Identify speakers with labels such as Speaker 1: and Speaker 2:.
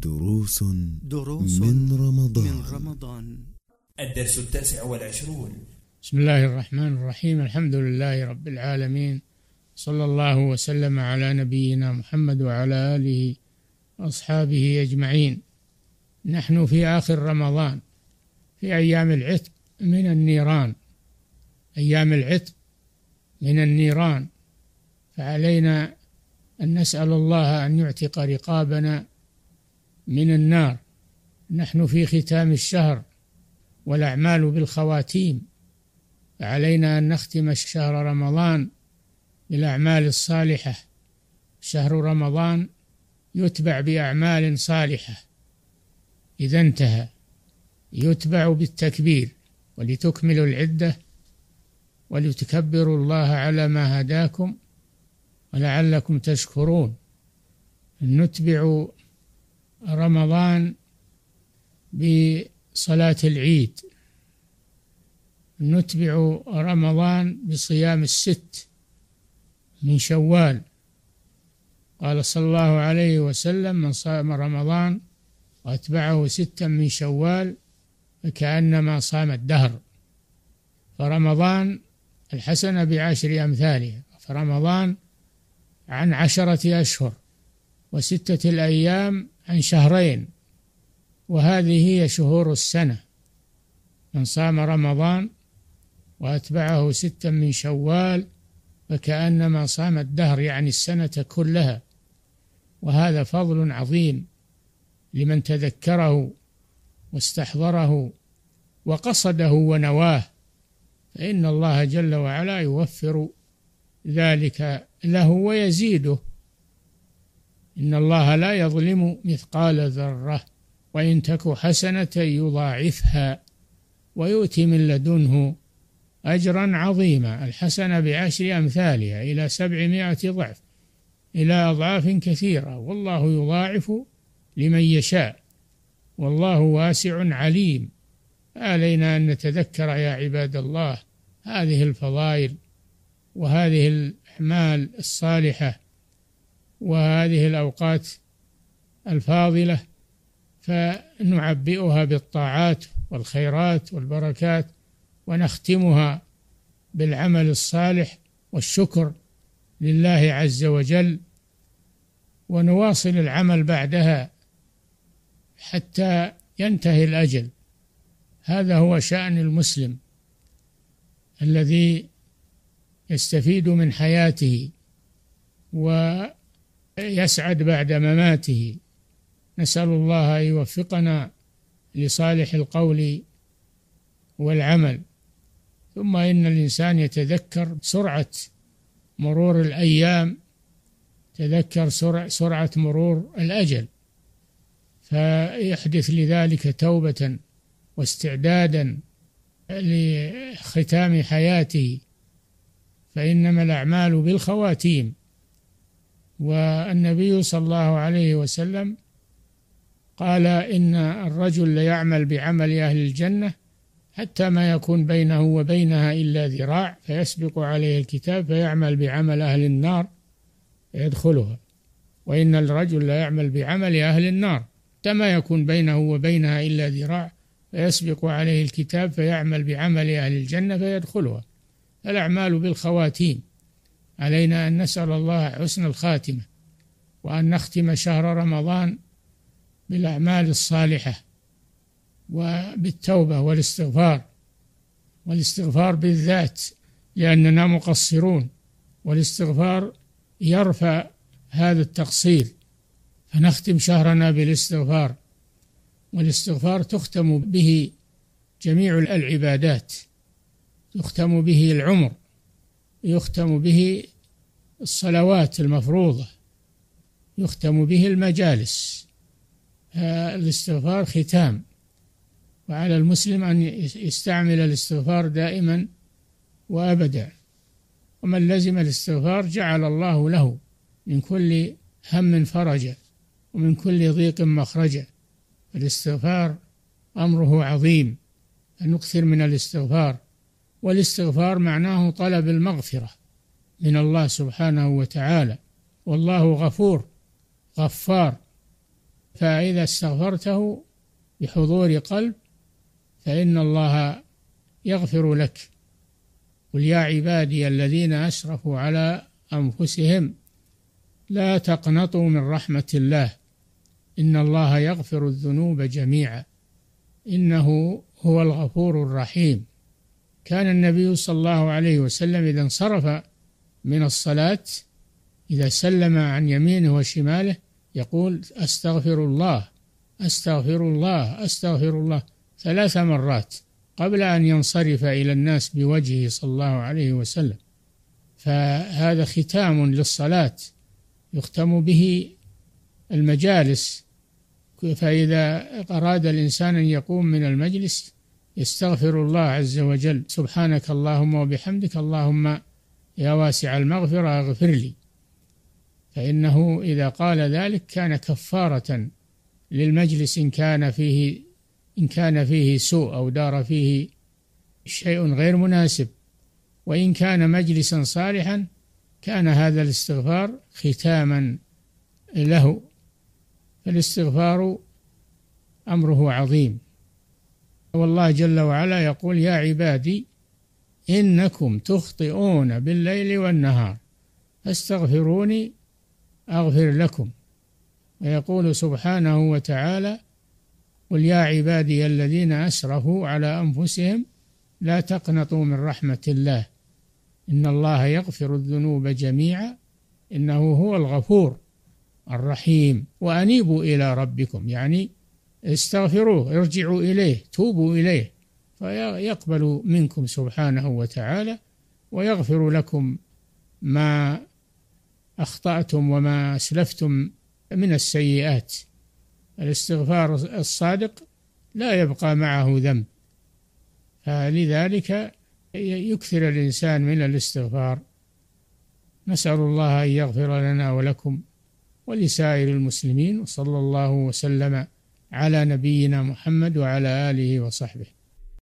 Speaker 1: دروس
Speaker 2: دروس
Speaker 1: من رمضان.
Speaker 2: من رمضان.
Speaker 3: الدرس التاسع والعشرون.
Speaker 4: بسم الله الرحمن الرحيم. الحمد لله رب العالمين. صلى الله وسلم على نبينا محمد وعلى آله وأصحابه أجمعين. نحن في آخر رمضان في أيام العتق من النيران. أيام العتق من النيران. فعلينا أن نسأل الله أن يعتق رقابنا من النار. نحن في ختام الشهر والأعمال بالخواتيم. فعلينا أن نختم شهر رمضان بالأعمال الصالحة. شهر رمضان يتبع بأعمال صالحة. إذا انتهى. يتبع بالتكبير ولتكملوا العدة ولتكبروا الله على ما هداكم ولعلكم تشكرون. نتبع رمضان بصلاة العيد. نتبع رمضان بصيام الست من شوال. قال صلى الله عليه وسلم من صام رمضان واتبعه ستا من شوال فكأنما صام الدهر. فرمضان الحسنة بعشر أمثالها. فرمضان عن عشرة أشهر وستة الأيام عن شهرين وهذه هي شهور السنة. من صام رمضان وأتبعه ستا من شوال فكأنما صام الدهر يعني السنة كلها. وهذا فضل عظيم لمن تذكره واستحضره وقصده ونواه. فإن الله جل وعلا يوفر ذلك له ويزيده. إن الله لا يظلم مثقال ذرة وإن تك حسنة يضاعفها ويؤتي من لدنه أجرا عظيما. الحسنة بعشر أمثالها إلى سبعمائة ضعف إلى أضعاف كثيرة. والله يضاعف لمن يشاء والله واسع عليم. علينا أن نتذكر يا عباد الله هذه الفضائل وهذه الأعمال الصالحة وهذه الأوقات الفاضلة فنعبئها بالطاعات والخيرات والبركات ونختمها بالعمل الصالح والشكر لله عز وجل ونواصل العمل بعدها حتى ينتهي الأجل. هذا هو شأن المسلم الذي يستفيد من حياته ويسعد بعد مماته. نسأل الله أن يوفقنا لصالح القول والعمل. ثم إن الإنسان يتذكر سرعة مرور الأيام تذكر سرعة مرور الأجل. فيحدث لذلك توبة واستعدادا لختام حياته. فإنما الأعمال بالخواتيم. والنبي صلى الله عليه وسلم قال إن الرجل ليعمل بعمل أهل الجنة حتى ما يكون بينه وبينها إلا ذراع فيسبق عليه الكتاب فيعمل بعمل أهل النار فيدخلها. وإن الرجل لا يعمل بعمل أهل النار حتى ما يكون بينه وبينها إلا ذراع فيسبق عليه الكتاب فيعمل بعمل أهل الجنة فيدخلها. الأعمال بالخواتيم. علينا أن نسأل الله حسن الخاتمة وأن نختم شهر رمضان بالأعمال الصالحة وبالتوبة والاستغفار والاستغفار بالذات لأننا مقصرون والاستغفار يرفع هذا التقصير. فنختم شهرنا بالاستغفار والاستغفار تختم به جميع العبادات يختم به العمر يختم به الصلوات المفروضة يختم به المجالس. الاستغفار ختام. وعلى المسلم أن يستعمل الاستغفار دائما وأبدا. ومن لزم الاستغفار جعل الله له من كل هم فرجا ومن كل ضيق مخرجا. الاستغفار أمره عظيم. أن نكثر من الاستغفار. والاستغفار معناه طلب المغفرة. من الله سبحانه وتعالى. والله غفور غفار. فإذا استغفرته بحضور قلب فإن الله يغفر لك. قل يا عبادي الذين أسرفوا على أنفسهم لا تقنطوا من رحمة الله. إن الله يغفر الذنوب جميعا. إنه هو الغفور الرحيم. كان النبي صلى الله عليه وسلم إذا انصرف من الصلاة إذا سلم عن يمينه وشماله يقول أستغفر الله أستغفر الله أستغفر الله ثلاث مرات قبل أن ينصرف إلى الناس بوجهه صلى الله عليه وسلم. فهذا ختام للصلاة يختم به المجالس. فإذا أراد الإنسان أن يقوم من المجلس يستغفر الله عز وجل. سبحانك اللهم وبحمدك اللهم يا واسع المغفرة اغفر لي. فإنه إذا قال ذلك كان كفارة للمجلس إن كان فيه إن كان فيه سوء أو دار فيه شيء غير مناسب. وإن كان مجلسا صالحا كان هذا الاستغفار ختاما له. فالاستغفار أمره عظيم. والله جل وعلا يقول يا عبادي إنكم تخطئون بالليل والنهار. فاستغفروني أغفر لكم. ويقول سبحانه وتعالى قل يا عبادي الذين أسرفوا على أنفسهم لا تقنطوا من رحمة الله. إن الله يغفر الذنوب جميعا إنه هو الغفور الرحيم. وأنيبوا إلى ربكم يعني استغفروه ارجعوا إليه توبوا إليه. فيقبل منكم سبحانه وتعالى ويغفر لكم ما أخطأتم وما أسلفتم من السيئات. الاستغفار الصادق لا يبقى معه ذنب. فلذلك يكثر الإنسان من الاستغفار. نسأل الله أن يغفر لنا ولكم ولسائر المسلمين وصلى الله وسلم على نبينا محمد وعلى آله وصحبه.